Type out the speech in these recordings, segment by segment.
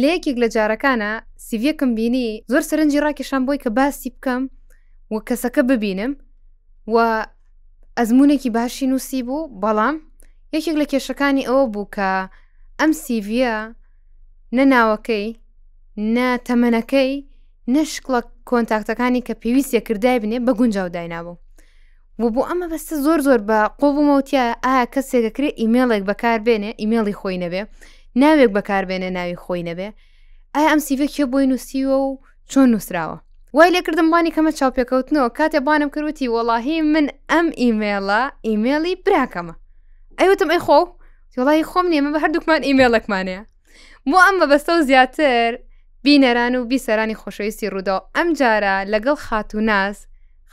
لە یەکێک لە جارەکانە سیڤەکم بینی زۆر سەرنجی ڕاکێشان بۆی کە باسی بکەم و کەسەکە ببینم و ئەزمونێکی باشی نووسی بوو بەڵام یەکێک لە کێشەکانی ئەوە بوو کە ئەم سیڤە نە ناوەکەی نە تەمەنەکەی نەشکڵە کۆنتاکتەکانی کە پێویستە کردای بنێ بە گونجاو داینابوو و بۆ ئەم مەبەستە زۆر زۆر بە قۆ بوومەوە تیا ئا کەسێکە کرێ ئیمێڵێک بەکاربێنێ ئیمێڵی خۆی نەبێ ناوێک بەکاربێنێ ناوی خۆی نەبێ ئایا ئەم سیڤێک کێ بۆی نووسیوە و چۆن نووسراوە وای لێکردم بانی کەمە چاوپێکەوتنەوە کاتێ بانم کردوتی وەڵاهی من ئەم ئیمێڵە ئیمێڵی براکەمە ئەیوتم ئەی خۆ وڵی خۆم نیێمە بە هەردووکمان ئیمێڵەکمانەیە بۆ ئەم مەبەستە و زیاتر بینەران و بیسەرانی خۆشەویستی ڕووداو ئەم جارە لەگەڵ خاتوناز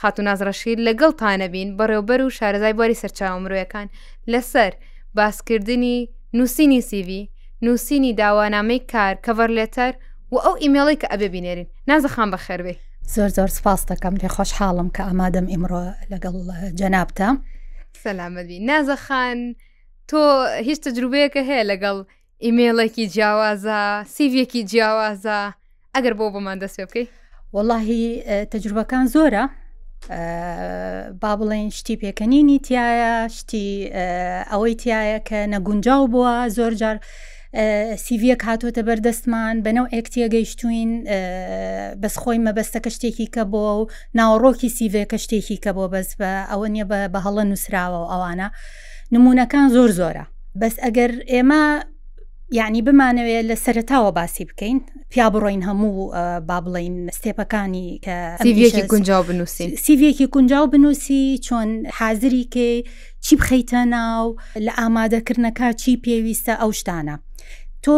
خاتوناز ڕەشید لەگەڵ تانەبین بەڕێوبەر و شارەزای بواری سەرچاوە مرۆیەکان لەسەر باسکردنی نووسینی سیڤی نووسینی داوانامەی کار کەڤەر لێتەر و ئەو ئیمێڵی کە ئەبێ بینێرین نازەخان بە خێربێ زۆر زۆر سپاس دەکەم لێ خۆشحاڵم کە ئامادەم ئیمڕۆ لەگەڵ جەنابتە سەلامەبی نازەخان تۆ هیچ تەجروبەیەکە هەیە لەگەڵ ئیمێڵێکی جیاوازە سیڤێکی جیاوازە ئەگەر بۆ بۆمان دەست پێ بکەی واللهی تەجروبەکان زۆرە با بڵێن شتی پێکەنینی تایە شتی ئەوەی تایە کە نەگونجاو بووە زۆر جار سیڤەک هاتوۆتە بەردەستمان بەنەو ئەکتە گەیشتوین بەس خۆی مەبەستەکە شتێکی کە بۆ و ناوەڕۆکی سیڤەکە شتێکی کە بۆ بەس بە ئەوە نیە بە بە هەڵە نووسراوە و ئەوانە نمونونەکان زۆر زۆرە بەس ئەگەر ئێمە یعنی بمانەوێت لە سەرتاوە باسی بکەین پیا بڕۆین هەموو با بڵین ستێپەکانی کە سیڤێکی گونجاو بنووسی سیڤێکی گونجاو بنووسی چۆن حازری کێ چی بخەیتە ناو لە ئامادەکردنەکە چی پێویستە ئەو شتانە تۆ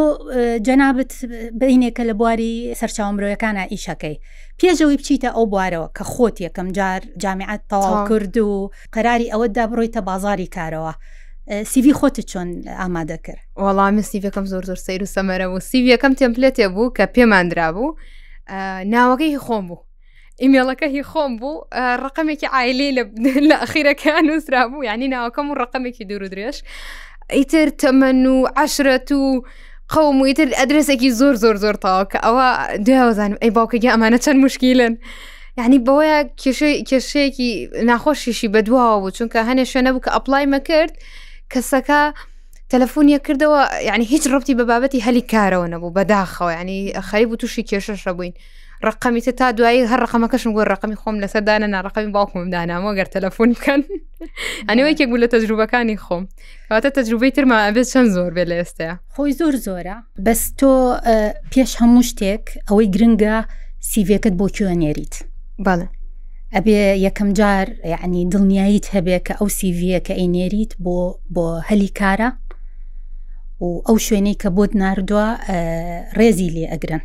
جەنابەت بینێکە لە بواری سەرچاو مرۆیەکانە ئیشەکەی پێشەوەی بچیتە ئەو بوارەوە کە خۆت یەکەم جار جامعات تەواو کرد و قەراری ئەوە دا بڕۆیتە بازاری کارەوە سیڤی خۆتت چۆن ئامادە کرد وەڵامی سیڤەکەم زۆر زۆر سیر و سەمەرە بوو سیڤەکەم تێمپلێتێ بوو کە پێماندرا بوو ناوەکەی خۆم بوو ئیمێڵەکە هی خۆم بوو ڕقمێکی ئایلی لە ئەخیرەکە نووسرا بوو ینی ناوەکەم و ڕقمێکی دوور و درێژ ئیتر تەمەن و عشرەت و قوم ویتر ئەدرسێکی زۆر زۆر زۆر تاوا کە ئەوە دوێوەزانم ئەی باوکەگە ئەمانە چەند مشکیلن یعنی بەوەیە کێشەیەکی ناخۆشیشی بەدواوە بوو چونکە هەنێ شوێنە بوو کە ئەپلای مەکرد کەسەکە تەلەفۆنیە کردەوە یعنی هیچ ڕبتی بە بابەتی هەلی کارەوە نەبوو بەداخەوە ینی خەریب و تووشی کێشەشە بووین ڕقمی تە تا دوایی هەر ڕقمەکەشم گۆ ڕقمی خۆم لەسەر داە ناڕقمی باوکم دانامەوە گەر تەلەفۆن بکەن ئەنەوەیکێک بوو لە تەجروبەکانی خۆم کاتە تەجروبەی ترمان ئەبێت چەند زۆر بێ لە ئێستەیە خۆی زۆر زۆرە بەس تۆ پێش هەموو شتێک ئەوەی گرنگە سیڤەکەت بۆ کوێ نێریت بەڵێ ئەبێ یەکەم جار یعنی دڵنیاییت هەبێ کە ئەو سیڤە کە ئەینێریت بۆ بۆ هەلی کارە و ئەو شوێنەی کە بۆت نردووە ڕێزی لێ ئەگرن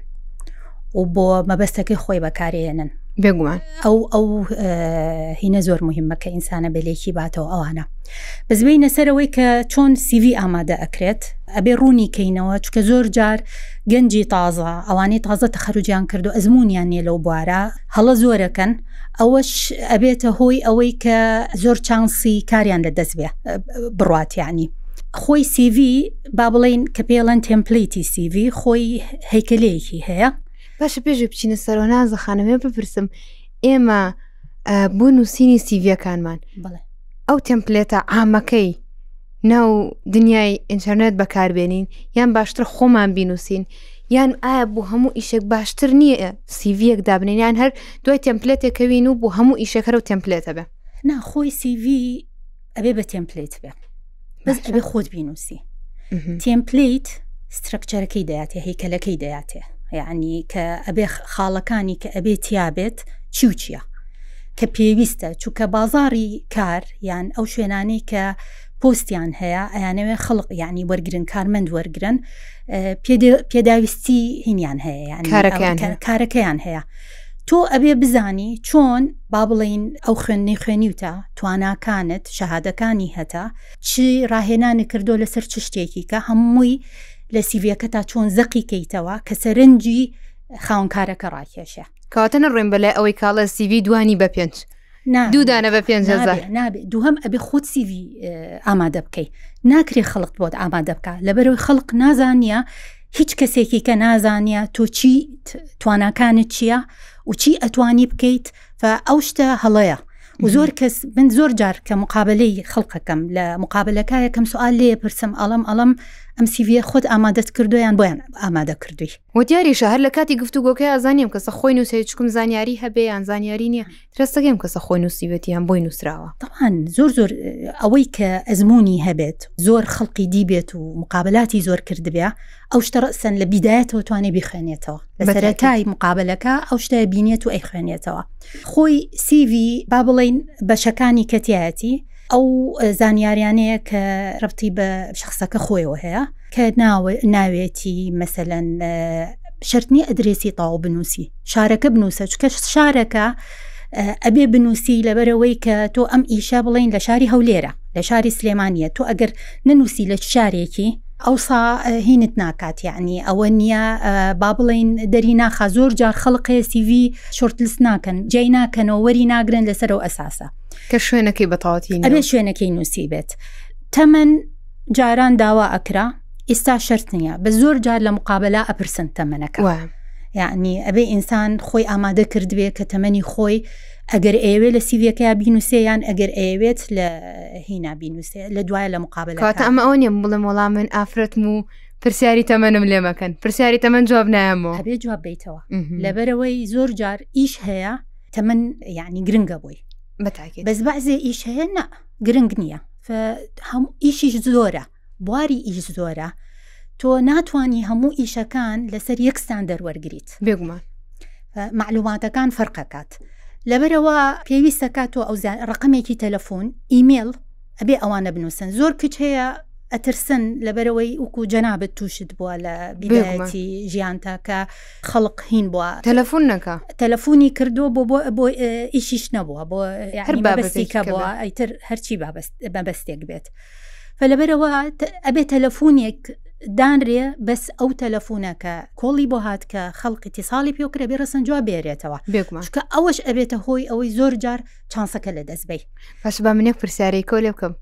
و بۆ مەبەستەکەی خۆی بەکارێنن بێگومان ئەو ئەو هینە زۆر مهمە کە ئینسانە بەلێکی باتەوە ئەوانە بزبی نەسەرەوەی کە چۆن سیوی ئامادە ئەکرێت ئەبێ ڕوونی کەینەوە چکە زۆر جار گەنجی تازە ئەوانەی تازە تەخەرجیان کردو ئەزمونیان نیە لەو بوارە هەڵە زۆرەکەن ئەوەش ئەبێتە هۆی ئەوەی کە زۆر چانسی کاریان لە دەست بێ بڕاتیانی خۆی سیوی با بڵێین کە پێڵەن تەمپلیتی سیV خۆی هەیکلەیەکی هەیە باشە پێش بچینە سەرۆ نازە خانمێ بپرسم ئێمە بۆ نووسینی سیڤەکانمان بڵێ ئەو تەمپلێتە ئامەکەی ناو دنیای ئینتەرنێت بەکاربێنین یان باشتر خۆمان بینوسین یان ئایا بۆ هەموو ئیشێک باشتر نییە سیڤەک دابنین یان هەر دوای تەمپلێتێکەوین و بۆ هەموو ئیشەکەرە و تەمپلێتە بێ ناخۆی سیV ئەبێ بە تێمپلیت بێ بەس ئەبێ خۆت بینوسی تێمپلیت سترەکچەرەکەی دەاتێ هیکەلەکەی دەاتێ یعنی کە ئەبێ خاڵەکانی کە ئەبێ تیابێت چی و چییە کە پێویستە چونکە بازاری کار یان ئەو شوێنانەی کە پۆستیان هەیە ئەیانەوێ خەڵق یعنی وەرگن کارمەند وەرگن پێداویستی هینیان هەیە کارەکەیان هەیە تۆ ئەبێ بزانی چۆن با بڵین ئەو خوێندنی خوێنیوتە تواناکانت شەهادەکانی هەتا چ ڕاهێنانی کردو لەسەر چ شتێکی کە هەمووی لە سیڤەکەتا چۆن زەقی کەیتەوە کە سەرنجی خاونکارەکە ڕاکێشە کەواتە نەڕێن بەلای ئەوەی کاڵە سیڤی دوانی بە پێنج دوودانە بە پێ نابێ دووهم ئەبێ خۆت سیوی ئامادە بکەیت ناکرێ خەڵق بۆت ئامادە بکە لەبەرەوەی خەڵق نازانە هیچ کەسێکی کە نازانە تۆ چی تواناکانت چییە و چی ئەتوانی بکەیت ئەو شتە هەڵەیە زۆر کەس من زۆر جار کە مقابلەی خەڵقەکەم لە مقابلەکایەکەم سوال لێ پرسم ئەڵم ئەڵم ئەم سیڤە خۆت ئامادەت کردویان بۆیان ئامادە کردووی و دیاریشە هەر لە کاتی گفتوگۆکە ئازانیم کەسە خۆی نووسێت چکم زانیاری هەبێ یان زانیاری نییە ترستەکەم کەسە خۆی نووسیوێتیان بۆی نووسراوە دەڵان زۆر زۆر ئەوەی کە ئەزمموی هەبێت زۆر خەڵقی دیبێت و مقابلاتی زۆر کردبێ ئەو شتە ڕەسەن لە بیدایەتەوە توانێ بخوێنێتەوە لە سەرەتای مقابلەکە ئەو شتە بینێت و ئەیخوێنێتەوە خۆی سیڤی با بڵین بەشەکانی کەتیایەتی ئەو زانیاریانەیە کە ڕبتی بە شخصەکە خۆیەوە هەیە کە ناوێتی مەسەەن شەرتنی ئەدرێسی تاو بنووسی شارەکە بنووسە چکە شارەکە ئەبێ بنووسی لەبەرەوەی کە تۆ ئەم ئیشە بڵین لە شاری هەولێرە لە شاری سلێمانە تۆ ئەگەر نەنووسی لە چ شارێکی ئەوسا هینت ناکات یعنی ئەوە نییە با بڵین دەری ناخا زۆر جار خەڵقێ سیوی شورتلس ناکەن جێی ناکەنەوە وەری ناگرن لەسەرەوە ئەساسە کە شوێنەکەی بەتاوەتی ئەبێ شوێنەکەی نووسی بێت تەمەن جاران داوا ئەکرا ئیستا شرت نییە بە زۆر جار لە مقابللا ئەپرسن تەمەنەکە یعنی ئەبێ ئینسان خۆی ئامادە کردوێ کە تەمەنی خۆی ئەگەر ئەیەوێ لە سیڤەکەیا بینوسێ یان ئەگەر ئەیەوێت لە هینا بینوسێ لە دوایە لە مقابل کاتە ئەمە ئەو نیە بڵێم وەڵام من ئافرەتم و پرسیاری تەمەنم لێمەکەن پرسیاری تەمەەن جواب نایەمەوە هەبێ جواب بیتەوە لەبەرەوەی زۆر جار ئیش هەیە تەمەن یعنی گرنگە بۆی بەس بەعزێ ئیش هەیە نە گرنگ نییە هەم ئیشیش زۆرە بواری ئیش زۆرە تۆ ناتوانانی هەموو ئیشەکان لەسەر یەک ستاندەر وەرگیت بێگومان معلوماتەکان فەرقەکات لەبەرەوە پێویستە کات تۆ ئەو ڕقمێکی تەلەفۆن ئیمێل ئەبێ ئەوانە بنووسن زۆر کچ هەیە ئەترسن لەبەرەوەی وکو جەنابەت تووشت بووە لە بیدایەتی ژیانتە کە خەڵق هین بووە تەلەفۆن نەکە تەلەفۆنی کردووە بۆ بۆ بۆ ئیشیش نەبووە بۆ هەر بابستیکە بووە ئەیتر هەرچی بابست بەبستێک بێت. فەلەبەرەوە ئەبێ تەلەفۆنێک دانرێ بەس ئەو تەلەفۆنەکە کۆڵی بۆ هاات کە خەڵکی تیساڵی پێوکرە بێ ڕسن جواب بێرێتەوە بێگومانکە ئەوەش ئەبێتە هۆی ئەوەی زۆر جار چانسەکە لە دەست بی پس بە منێک پرسیارەی کۆ لێ بکەم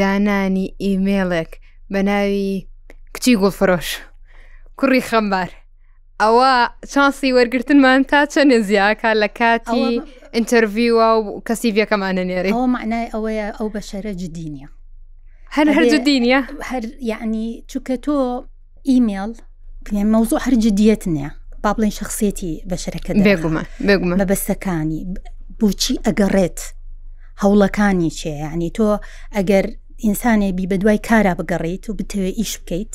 دانانی ئیمێڵێک بە ناوی کچی گوڵفرۆش کوڕی خەمبار ئەوە چاسی وەرگتنمان تا چەندێ زیاکە لە کاتی ئینتەرڤیوە و کەسی بەکەمانە نێری ئەوە معنای ئەوەیە ئەو بەشەرە جدی نیە هەر هەر جدی نیە هەر یعنی چونکە تۆ ئیمێڵ مەوزوع هەر جدیت نیە با بڵێن شخصێتی بەشەرەکە بێگومە بێگومە مەبەستەکانی بۆچی ئەگەڕێت هەوڵەکانی چێ ینی تۆ ئەگەر ئینسانێ بی بە دوای کارا بگەڕیت و بتەوێت ئیش بکەیت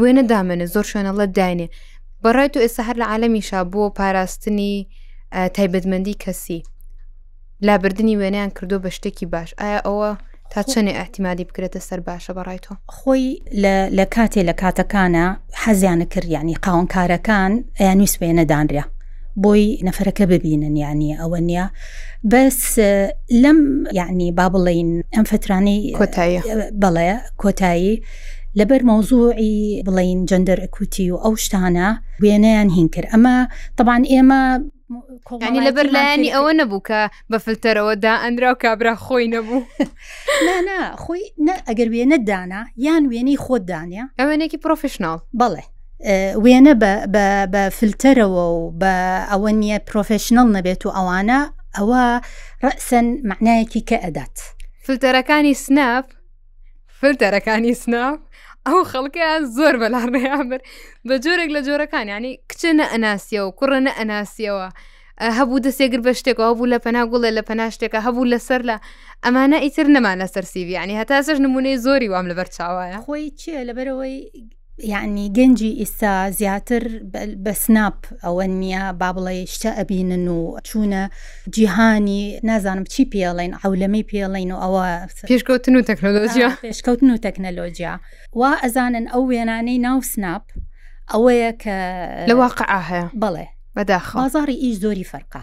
وێنە دامێنێ زۆر شوێنەڵە داینێ بەڕای تو ئێستا هەر لە عالەمیشا بۆ پاراستنی تایبەتمەندی کەسی لابردننی وێنیان کردو بە شتێکی باش ئایا ئەوە تا چەنێ ئاحتیمادی بکرێتە سەر باشە بەڕای تۆ خۆی لە کاتێ لە کاتەکانە حەزیانە کردیانی قاونکارەکان ئەیانویست وێنەدانرا بۆی نەفرەکە ببینن یانی ئەوە نییە بەس لەم یعنی با بڵین ئەم فترانەی کۆتایی بەڵێ کۆتایی لەبەر مەوزوعی بڵین جندەر ئەکوتی و ئەو شتانە وێنەیان هین کرد ئەمە طبعاان ئێمە ینی لەبەر لایەنی ئەوە نەبوو کە بە فلتەرەوە دا ئەندرا و کابرا خۆی نەبوو نانا خۆی نە ئەگەر وێنە دانا یان وێنەی خۆت دانە ئەوێنێکی پرۆفشنناڵ بەڵێ وێنە بە فلتەرەوە و بە ئەوە نییە پرۆفشننەڵ نەبێت و ئەوانە ئەوە ڕەسەن معنایەکی کە ئەدات فلتەرەکانی سناپ فلتەرەکانی سناپ ئەو خەڵکیان زۆر بەلاڕێیان بەر بە جۆرێک لە جۆرەکان ینی کچە نە ئەناسیەوە کوڕە نە ئەناسیەوە هەبوو دەستێگر بە شتێک هەبوو لە پەنا گوڵێ لە پەنا شتێکە هەبوو لەسەر لە ئەمانە ئیتر نەمانە سەرسیویانی هەتاسەش نمونەی زۆری وام لەبەر چاوایە خۆی چییە لەبەرەوەی یەعنی گەنجی ئیستا زیاتر بە سناپ ئەوە نییە با بڵێ شتە ئەبینن و چوونە جیهانی نازانم چی پێڵێن ئەولەمەی پێڵین و ئەوە پێشکەوتن و تەکنەلۆژیا پێشکەوتن و تەکنەلۆژیا وا ئەزانن ئەو وێنانەی ناو سناپ ئەوەیە کە لە واقع هەیە بڵێ بەداخ بازاری ئیش زۆری فەرقە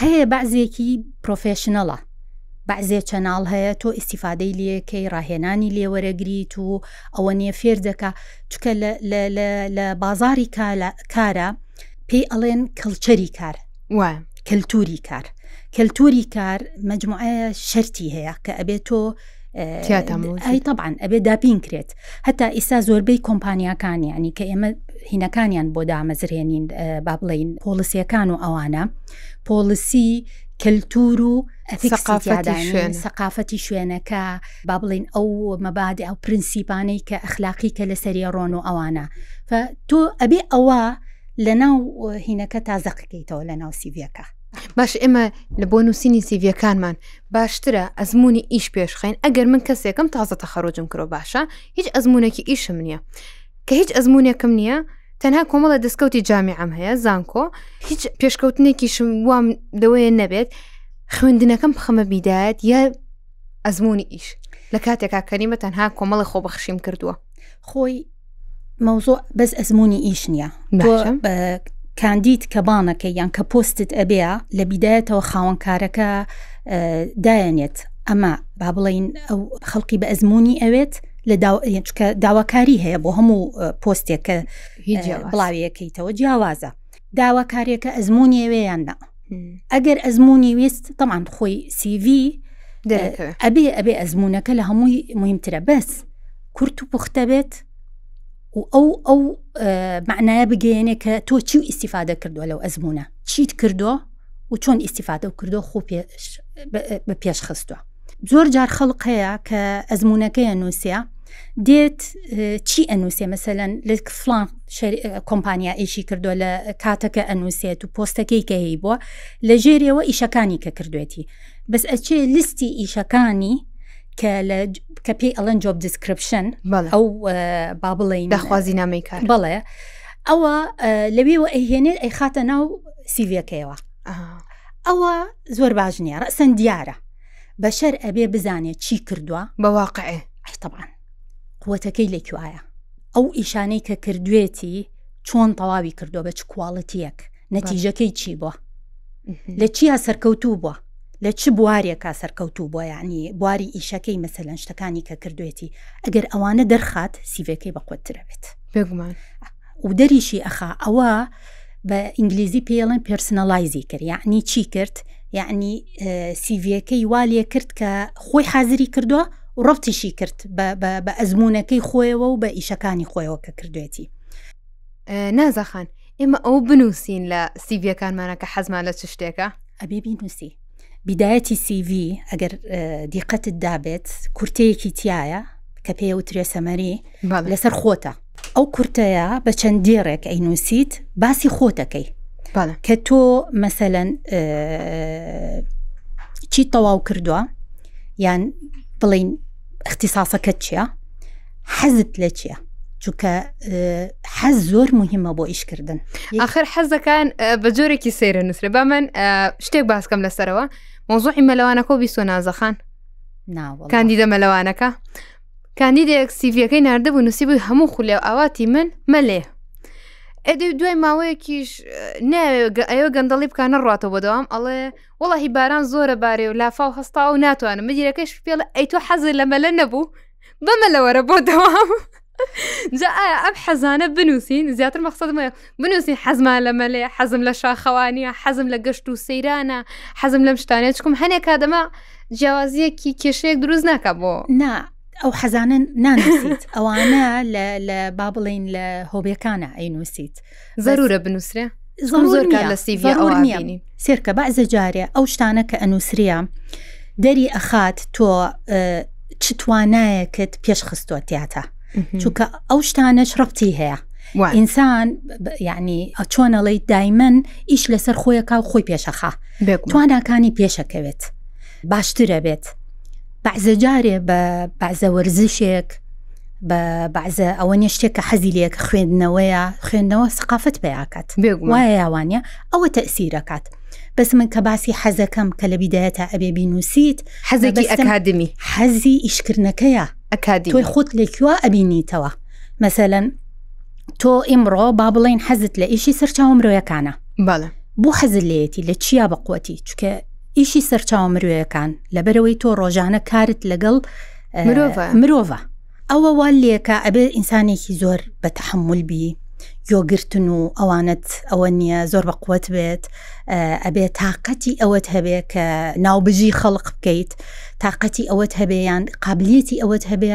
هەیە بەعزێکی پرۆفێشنەڵە بەعزێ چەناڵ هەیە تۆ ئیسیفادەی لەکەی ڕاهێنانی لێوەرەگریت و ئەوە نیە فێر دەکە چکە لە بازاری کارە پێی ئەڵێن کلچەری کار وە کەلتوری کار کەلتوری کار مجموعە شەری هەیە کە ئەبێت تۆ ئەی طبعاان ئەبێ داپین کرێت هەتا ئیستا زۆربەی کۆمپانیاکانی ینی کە ئێمە هینەکانیان بۆ دامەزرێنین با بڵین پۆلسیەکان و ئەوانە پۆلسی کەلتور و سەقافەتی شوێنەکە با بڵین ئەو مەبادە ئەو پرنسیپانەی کە ئەخلاقی کە لە سەری ڕۆن و ئەوانە تۆ ئەبێ ئەوە لە ناو هینەکە تا زەقیکەیتەوە لە ناو سیڤەکە باش ئێمە لە بۆ نووسینی سیڤەکانمان باشترە ئەزمموی ئیش پێشخین ئەگەر من کەسێکم تازە تەخەرۆجم کرۆ باشە هیچ ئەزمونێکی ئیشم نییە کە هیچ ئەزمونێکم نییە تەنها کۆمەڵە دەستکەوتی جامی ئەم هەیە زانکۆ هیچ پێشکەوتنێکیشم وام دەوەیە نەبێت خوێندنەکەم بخەمە بیدایەت یا ئەزمموی ئیش لە کاتێکا کەریمە تەنها کۆمەڵی خۆبەخشیم کردووە خۆی مەوزۆ بەس ئەزمموی ئیش نییە کاندید کە بانەکە یان کە پۆستت ئەبێ لە بیدایەتەوە خاوەنکارەکە دایەنێت ئەمە با بڵین ئەو خەڵکی بە ئەزمموی ئەوێت لە داواکاری هەیە بۆ هەموو پۆستێکە بڵاویەکەیتەوە جیاوازە داواکارێکە ئەزمموی وێیان نا ئەگەر ئەزمموی ویست تەمان خۆی سیڤی ئەبێ ئەبێ ئەزمونونەکە لە هەمووی مهمترە بەس کورت و پوختە بێت و ئەو ئەو معنایە بگەێنێ کە تۆ چی و ئیسیفادە کردووە لەو ئەزمونە چیت کردووە و چۆن ئیسیفادە و کردو خۆ پێش بە پێش خستووە زۆر جار خەڵق هەیە کە ئەزمونونەکەی ئەنووسە دێت چی ئەنووسێ مەسەەن لە فلان کۆمپانیا ئیشی کردووە لە کاتەکە ئەنووسێت و پۆستەکەی کە هی بووە لە ژێرەوە ئیشەکانی کە کردوێتی بەس ئەچێ لیستی ئیشەکانی کە لە کە پێی ئەلەن جۆب دیسکرپشن ئەو با بڵین داخوازی نامی کار بڵێ ئەوە لەوێەوە ئەهێنێت ئەی خاتە ناو سیلەکەیەوە ئەوە زۆر باش نییە ڕەسەن دیارە بەشەر ئەبێ بزانێت چی کردووە بە واقعێ ئەی طبعاان قوتەکەی لەکوایە ئەو ئیشانەی کە کردوێتی چۆن تەواوی کردو بە چ کوواڵەتیەک نەتیژەکەی چی بووە لە چیا سەرکەوتوو بووە لە چ بوارێکا سەرکەوتوو بۆ یعنی بواری ئیشەکەی مەسەلەن شتەکانی کە کردوێتی ئەگەر ئەوانە دەرخات سیڤەکەی بەقوترە بێت بێگومان و دەریشی ئەخا ئەوە بە ئینگلیزی پێڵێن پرسنەلایزی کرد یعنی چی کرد یعنی سیڤەکەی والێ کرد کە خۆی حازری کردووە و ڕەتیشی کرد بە ئەزمونونەکەی خۆیەوە و بە ئیشەکانی خۆیەوە کە کردوێتی نازەخان ئێمە ئەو بنووسین لە سیڤەکانمانە کە حەزمان لە چ شتێکە ئەبێ بینوسی بیدایەتی سیڤی ئەگەر دیقەتت دابێت کورتەیەکی تایە کە پێ و ترێسەمەری لەسەر خۆتە ئەو کورتەیە بە چەند دێڕێک ئەی نووسیت باسی خۆتەکەی کە تۆ مەسەەن چی تەواو کردووە یان بڵین اختصاصەکەت چیە حەزت لە چیە؟ چونکە حەز زۆر مهمە بۆ ئیشکردن آخر حەزەکان بە جۆرێکی سەیرە نووسرە با من شتێک باسکەم لەسەرەوە مۆزۆی مەلەوانەکە و بیسۆ نازەخان کاندیدە مەلەوانەکە کاندیدێک سیڤەکەی نردبوو نووسی بووی هەموو خولێ و ئاواتی من مەلێ ئەدی دوای ماوەیەکیش ئەوە گەندەڵی بکانە ڕاتەوە بەدەوام ئەڵێ وڵی باران زۆرە بارێ و لافاو هەستا و ناتوانم مدیرەکەش پێڵ ئەی تۆ حەزر لە مەلە نەبوو بەمە لەوەرە بۆ دەوام جا ئایا ئەم حەزانە بنووسین زیاتر مەخصدمە بنووسین حەزمان لە مەلێ حەزم لە شاخەوانیە حەزم لە گەشت و سەیرانە حەزم لەم شتانێت چکم هەنێک کادەما جیاوازیەکی کێشەیەک دروست ناکە بۆ نا ئەو حەزانن نانوسیت ئەوانە لە با بڵین لە هۆبیەکانە ئەینوسیت زەرورە بنووسرێ زۆر کار لە سیڤ نیانی سێرکە بەعزە جارێ ئەو شتانە کە ئەنووسریە دەری ئەخات تۆ چ توانایەکت پێشخستوە تیاتە چونکە ئەو شتانەش ڕپتی هەیە ئینسان یعنی چۆنەڵی دایمەن ئیش لەسەر خۆیەکە و خۆی پێشەخە تواناکانی پێشەکەوێت باشترە بێت بەعزە جارێ بە بەعزە وەرزشێک بە بەعزە ئەوە نیە شتێک کە حەزی لەیەک خوێندنەوەیە خوێندنەوە سقافت پیاکات وایەوانە ئەوە تەسیرەکات بەس من کە باسی حەزەکەم کە لە بیدایەتە ئەبێ بینوسیت حەزێکی ئەکادمی حەزی ئیشکردنەکەیە ئەکادی توی خۆت لەکووا ئەبینیتەوە مەسەەن تۆ ئیمڕۆ با بڵین حەزت لە ئیشی سەرچاو مرۆیەکانە بەڵە بۆ حەزل لێتی لە چیا بەقوەتی چکە ئیشی سەرچاوە مرۆیەکان لەبەرەوەی تۆ ڕۆژانە کارت لەگەڵ مرۆڤە ئەوە وا لێکە ئەبێ ئینسانێکی زۆر بە تەحمل بی یۆگرتن و ئەوانت ئەوە نییە زۆر بە قوت بێت ئەبێ تااقەتی ئەوەت هەبێ کە ناوبژی خەڵق بکەیت تااقەتی ئەوەت هەبێ یان قابلیەتی ئەوەت هەبێ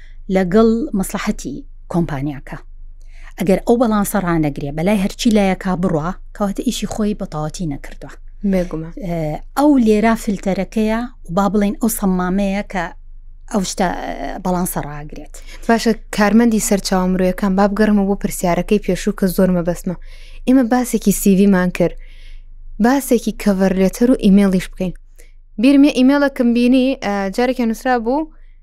لەگەڵ مەسڵەحەتی کۆمپانیاکە ئەگەر ئەو بەڵانسە ڕانەگرێ بەلای هەرچی لایەکا بڕە کەواتە ئیشی خۆی بەتەواتی نەکردووە ئەو لێرا فلتەرەکەیە و با بڵین ئەو سەمامەیە کە ئەو شتە بەڵانسە ڕاگرێت باشە کارمەندی سەرچاو مرۆیەکان با بگەڕمە بۆ پرسیارەکەی پێشوو کە زۆر مەبەستمە ئێمە باسێکی سیویمان کرد باسێکی کەڤەرلێتەر و ئیمێڵیش بکەین بیرمێ ئیمێڵەکەم بینی جارێکە نووسرا بوو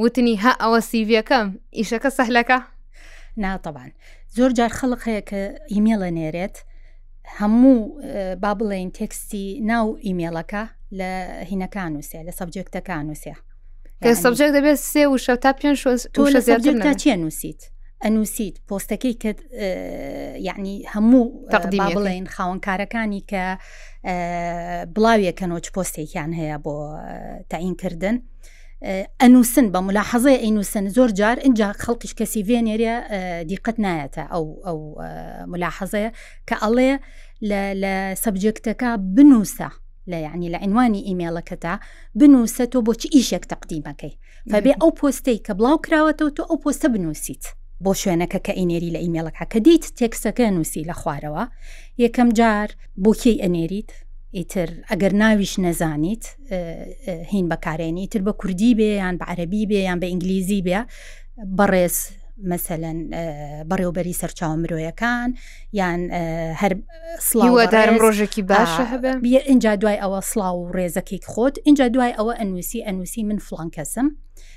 وتنی هە ئەوە سیڤەکەم ئیشەکە سەهلەکە ناتەبان زۆر جار خەڵق هەیە کە ئیمێڵە نێرێت هەموو با بڵێن تێکستی ناو ئیمێڵەکە لە هینەکان وسێ لە سەبجێکتەکان وسێ کە سەبجێک دەبێت سێ وشە تا پێ تۆ لە زیاتر تا چێ نووسیت ئەنووسیت پۆستەکەی کە یعنی هەموو تەقدی بڵێن خاوەنکارەکانی کە بڵاویەکەنەوە چ پۆستێکیان هەیە بۆ تاینکردن ئەنووسن بە ملاحەزەیە ئەینووسن زۆر جار ئینجا خەڵکیش کەسی ڤێنێریە دیقەت نایەتە ئەو ئەو ملاحەزەیە کە ئەڵێ لە سەبجێکتەکە بنووسە لە یعنی لە عینوانی ئیمێڵەکەتا بنووسە تۆ بۆچی ئیشێک تەقدیمەکەی فبێ ئەو پۆستەی کە بڵاو کراوەتەوە تۆ ئەو پۆستە بنووسیت بۆ شوێنەکە کە ئینێری لە ئیمێڵەکە کە دیت تێکسەکە نووسی لە خوارەوە یەکەم جار بۆ کێی ئەنێریت ئیتر ئەگەر ناویش نەزانیت هین بەکارێنی تر بە کوردی بێ یان بە عەربی بێ یان بە ئینگلیزی بێ بەڕێز مەسەەن بەڕێوبەری سەرچاو مرۆیەکان یان هەر سڵاوەدارم ڕۆژێکی باشە هەبێ اینجا دوای ئەوە سڵاو و ڕێزەکێک خۆت اینجا دوای ئەوە ئەنووسی ئەنووسی من فلان کەسم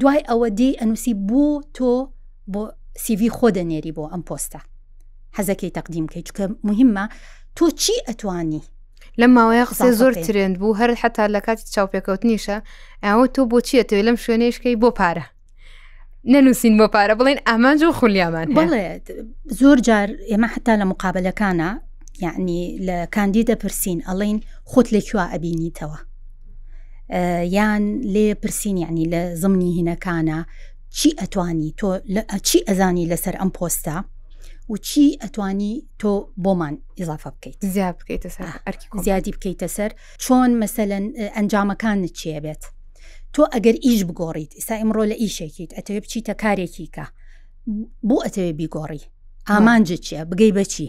دوای ئەوە دێی ئەنووسی بۆ تۆ بۆ سیڤی خۆ دەنێری بۆ ئەم پۆستە حەزەکەی تەقدیم کەی چکە مهمە تۆ چی ئەتوانی لەم ماوەیە قسە زۆر ترند بوو هەر حتا لە کاتی چاوپێکەوتنیشە ئەوە تۆ بۆچیە توێ لەم شوێنێشکەی بۆ پارە نەنووسین بۆ پارە بڵێن ئامانج و خولیامان بڵێت زۆر جار ئێمە حتا لە مقابلەکانە یعنی لە کاندیدە پرسین ئەڵین خۆت لە کوێ ئەبینیتەوە یان لێ پرسین یعنی لە زمنی هینەکانە چی ئەتوانی تۆ چی ئەزانی لەسەر ئەم پۆستە و چی ئەتوانی تۆ بۆمان ئیزافە بکەیت زیاد بکەیتە سەر ئەرکی زیادی بکەیتە سەر چۆن مەسەەن ئەنجامەکان چیە بێت تۆ ئەگەر ئیش بگۆڕیت ئیستا ئمڕۆ لە ئیشێکیت ئەتەوێ بچیتە کارێکی کە بۆ ئەتەوێ بیگۆڕی ئامانجە چیە بگەی بەچی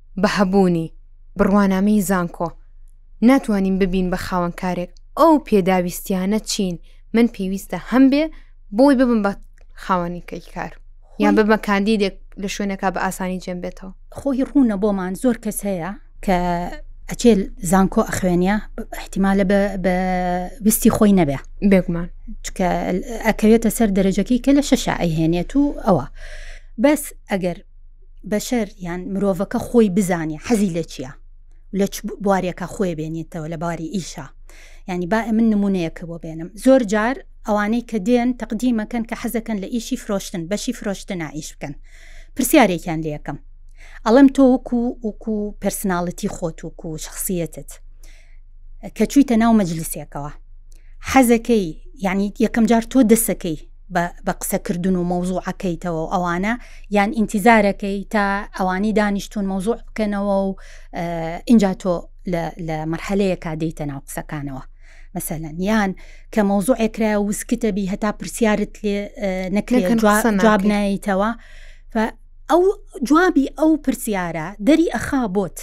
بە هەبوونی بڕوانامەی زانکۆ ناتوانین ببین بە خاوەن کارێک ئەو پێداویستیانە چین من پێویستە هەم بێ بۆی ببم بە خاوەنی کەی کار یان ببمە کاندیدێک لە شوێنەکە بە ئاسانی جێم بێتەوە خۆی ڕوونە بۆمان زۆر کەس هەیە کە ئەچێ زانکۆ ئەخوێنە احتیمالە بە ویستی خۆی نەبێ بێگومان چکە ئەکەوێتە سەر دەرەجەکەی کە لە شەشە ئەهێنێت و ئەوە بەس ئەگەر بەشەر یان مرۆڤەکە خۆی بزانێ حەزی لە چییە لە بوارێکە خۆی بێنێتەوە لە باری ئیشە ینی با من نمونەیەکە بۆ بێنم زۆر جار ئەوانەی کە دێن تەقدیمەکەن کە حەزەکەن لە ئیشی فرۆشتن بەشی فرۆشتە نائیش بکەن پرسیارێکیان لە یەکەم ئەڵم تۆ وکو وکو پرسناڵەتی خۆت وکو شخصیتت کە چوویتە ناو مەجلسێکەوە حەزەکەی یعنی یەکەم جار تۆ دەسەکەی بە قسەکردن و مەوزوعەکەیتەوە و ئەوانە یان ئینتیزارەکەی تا ئەوانی دانیشتون مەوزوع بکەنەوە و اینجا تۆ لە مەرحەلەیەکا دەیتە ناو قسەکانەوە مەسەلەن یان کە مەوزوعێکرا وسکتەبی هەتا پرسیارت لێ نەکرێت جواب نایتەوە ئەو جوابی ئەو پرسیارە دەری ئەخا بۆت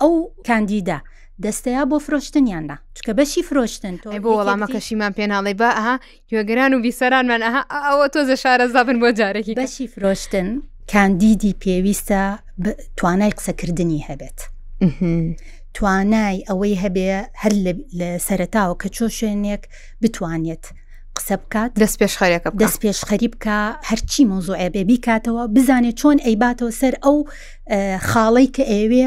ئەو کاندیدا دەستەیە بۆ فرۆشتنیاندا چکە بەشی فرۆشتن تۆ بۆ وەڵامەکەشیمان پێناڵێ بە ئەها گوێگران و بیسەرانمان ئەها ئەوە تۆزە شارەزا بن بۆ جارێکی بەشی فرۆشتن کاندیدی پێویستە توانای قسەکردنی هەبێت. توانای ئەوەی هەبێ هەر لە سەرتاوە کە چۆ شوێنێک بتوانێت قسە بکات دەست پێش خەرێکە دەست پێش خەری بکە هەرچی مۆزۆعێ بێ بیکاتەوە بزانێت چۆن ئەیباتەوە سەر ئەو خاڵی کە ئەوێ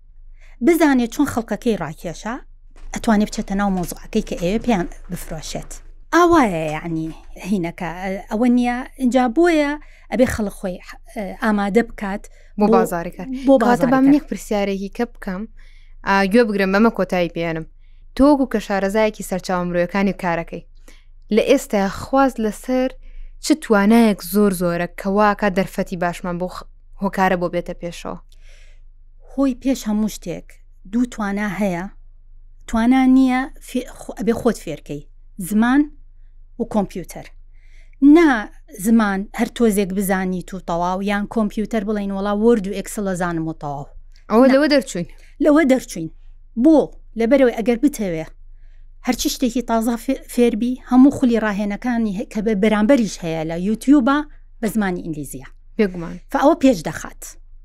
بزانێت چۆن خەڵکەکەی ڕاکێشا ئەتوانێت بچێتە ناو مۆزوعەکەی کە ئێوە پێیان بفرۆشێت ئاوایە یعنی هینەکە ئەوە نییە اینجا بۆیە ئەبێ خەڵق خۆی ئامادە بکات بۆ بازارەکە بۆ بازە بە منێک پرسیارێکی کە بکەم گوێ بگرم بەمە کۆتایی پێێنم تۆکو کە شارەزایەکی سەرچاو مرۆیەکانی کارەکەی لە ئێستا خواست لەسەر چ توانایەک زۆر زۆرە کەواکە دەرفەتی باشمان بۆ هۆکارە بۆ بێتە پێشەوە خۆی پێش هەموو شتێک دوو توانا هەیە توانا نییە ئەبێ خۆت فێرکەی زمان و کۆمپیوتەر نا زمان هەر تۆزێک بزانی تو تەواو یان کۆمپیوتەر بڵین وڵا ورد و ئەکسلە زانم و تەواو ئەوە لەوە دەرچوین لەوە دەرچوین بۆ لەبەرەوەی ئەگەر بتەوێ هەرچی شتێکی تازە فێربی هەموو خولی ڕاهێنەکانی کە بە بەرامبەریش هەیە لە یوتیوبە بە زمانی ئینگلیزیە بێگومان فەوە پێش دەخات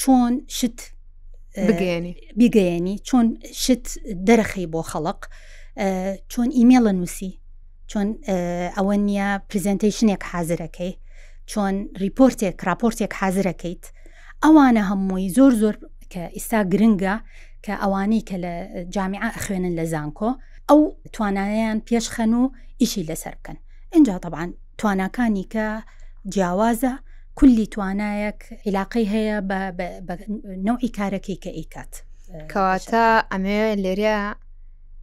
چۆن شت بیگەیەنی چۆن شت دەرەخی بۆ خەڵق چۆن ئیمێڵە نووسی چۆن ئەوە نییە پرزنتیشنێک حازرەکەی چۆن ریپۆرتێک راپۆرتێک حازرەکەیت ئەوانە هەمووی زۆر زۆر کە ئیستا گرنگە کە ئەوانەی کە لە جامیعە ئەخوێنن لە زانکۆ ئەو توانایان پێشخەن و ئیشی لەسەر بکەن ئینجا تەبعەن تواناکانی کە جیاوازە کولی توانایەک عیلاقەی هەیە بە نەوعی کارەکەی کە ئیکات کەواتە ئەمێ لێرە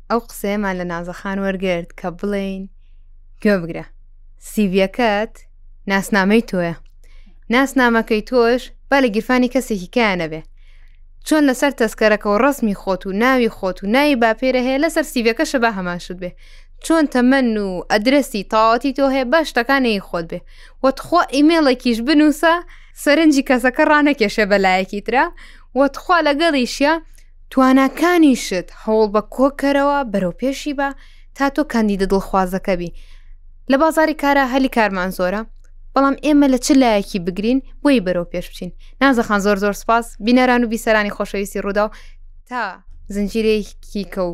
ئەو قسەیەمان لە نازەخان وەرگرت کە بڵین گوێ بگرە سیڤەکەت ناسنامەی تۆیە ناسنامەکەی تۆش با لە گیرفانی کەسێکی کایانە بێ چۆن لەسەر تەسکەرەکە و ڕسمی خۆت و ناوی خۆت و ناوی باپێرە هەیە لەسەر سیڤەکە شەبا هەمان شت بێ چۆن تەمەن و ئەدرەسی تەواوەتی تۆ هەیە با شتەکانەی خۆت بێ وە تخوا ئیمێڵێکیش بنووسە سەرنجی کەسەکە ڕانەکێشێ بە لایەکی تررا وە تخوا لەگەڵیشە تواناکانیشت هەوڵ بە کۆکەرەوە بەرەو پێشی بە تا تۆ کاندیدە دڵخوازەکە بی لە بازاری کارە هەلی کارمان زۆرە بەڵام ئێمە لە چ لایەکی بگرین بۆی بەرەو پێش بچین نازەخان زۆر زۆر سپاس بینەران و بیسەرانی خۆشەویستی ڕوودا و تا زنجیرەیەکی کە و